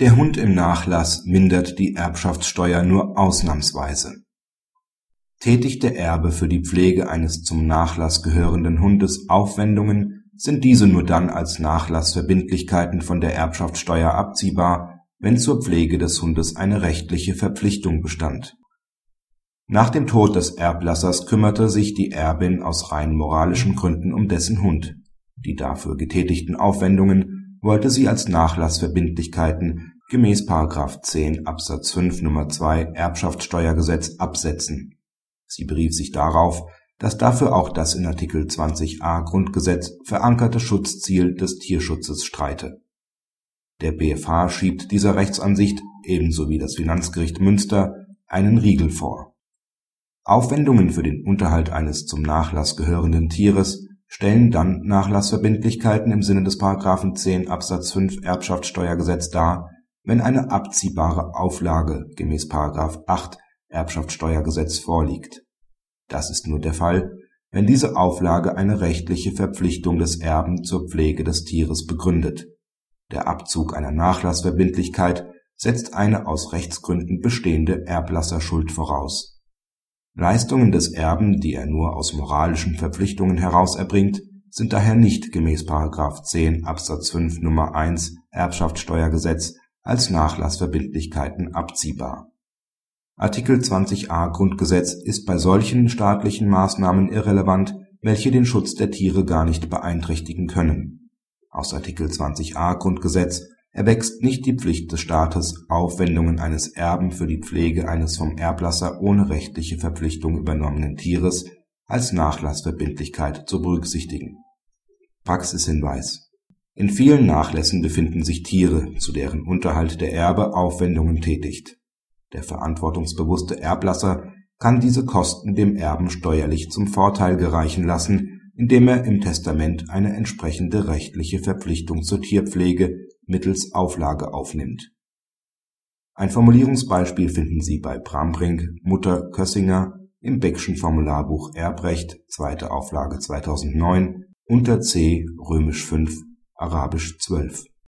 Der Hund im Nachlass mindert die Erbschaftssteuer nur ausnahmsweise. Tätigt der Erbe für die Pflege eines zum Nachlass gehörenden Hundes Aufwendungen, sind diese nur dann als Nachlassverbindlichkeiten von der Erbschaftssteuer abziehbar, wenn zur Pflege des Hundes eine rechtliche Verpflichtung bestand. Nach dem Tod des Erblassers kümmerte sich die Erbin aus rein moralischen Gründen um dessen Hund. Die dafür getätigten Aufwendungen wollte sie als Nachlassverbindlichkeiten gemäß § 10 Absatz 5 Nr. 2 Erbschaftssteuergesetz absetzen. Sie berief sich darauf, dass dafür auch das in Artikel 20a Grundgesetz verankerte Schutzziel des Tierschutzes streite. Der BfH schiebt dieser Rechtsansicht, ebenso wie das Finanzgericht Münster, einen Riegel vor. Aufwendungen für den Unterhalt eines zum Nachlass gehörenden Tieres stellen dann Nachlassverbindlichkeiten im Sinne des § 10 Absatz 5 Erbschaftssteuergesetz dar, wenn eine abziehbare Auflage gemäß § 8 Erbschaftssteuergesetz vorliegt. Das ist nur der Fall, wenn diese Auflage eine rechtliche Verpflichtung des Erben zur Pflege des Tieres begründet. Der Abzug einer Nachlassverbindlichkeit setzt eine aus Rechtsgründen bestehende Erblasserschuld voraus Leistungen des Erben, die er nur aus moralischen Verpflichtungen heraus erbringt, sind daher nicht gemäß § 10 Absatz 5 Nr. 1 Erbschaftssteuergesetz als Nachlassverbindlichkeiten abziehbar. Artikel 20a Grundgesetz ist bei solchen staatlichen Maßnahmen irrelevant, welche den Schutz der Tiere gar nicht beeinträchtigen können. Aus Artikel 20a Grundgesetz erwächst nicht die Pflicht des Staates, Aufwendungen eines Erben für die Pflege eines vom Erblasser ohne rechtliche Verpflichtung übernommenen Tieres als Nachlassverbindlichkeit zu berücksichtigen. Praxishinweis In vielen Nachlässen befinden sich Tiere, zu deren Unterhalt der Erbe Aufwendungen tätigt. Der verantwortungsbewusste Erblasser kann diese Kosten dem Erben steuerlich zum Vorteil gereichen lassen, indem er im Testament eine entsprechende rechtliche Verpflichtung zur Tierpflege mittels Auflage aufnimmt. Ein Formulierungsbeispiel finden Sie bei Brambrink, Mutter Kössinger im Beckschen Formularbuch Erbrecht, zweite Auflage 2009, unter C römisch 5, arabisch 12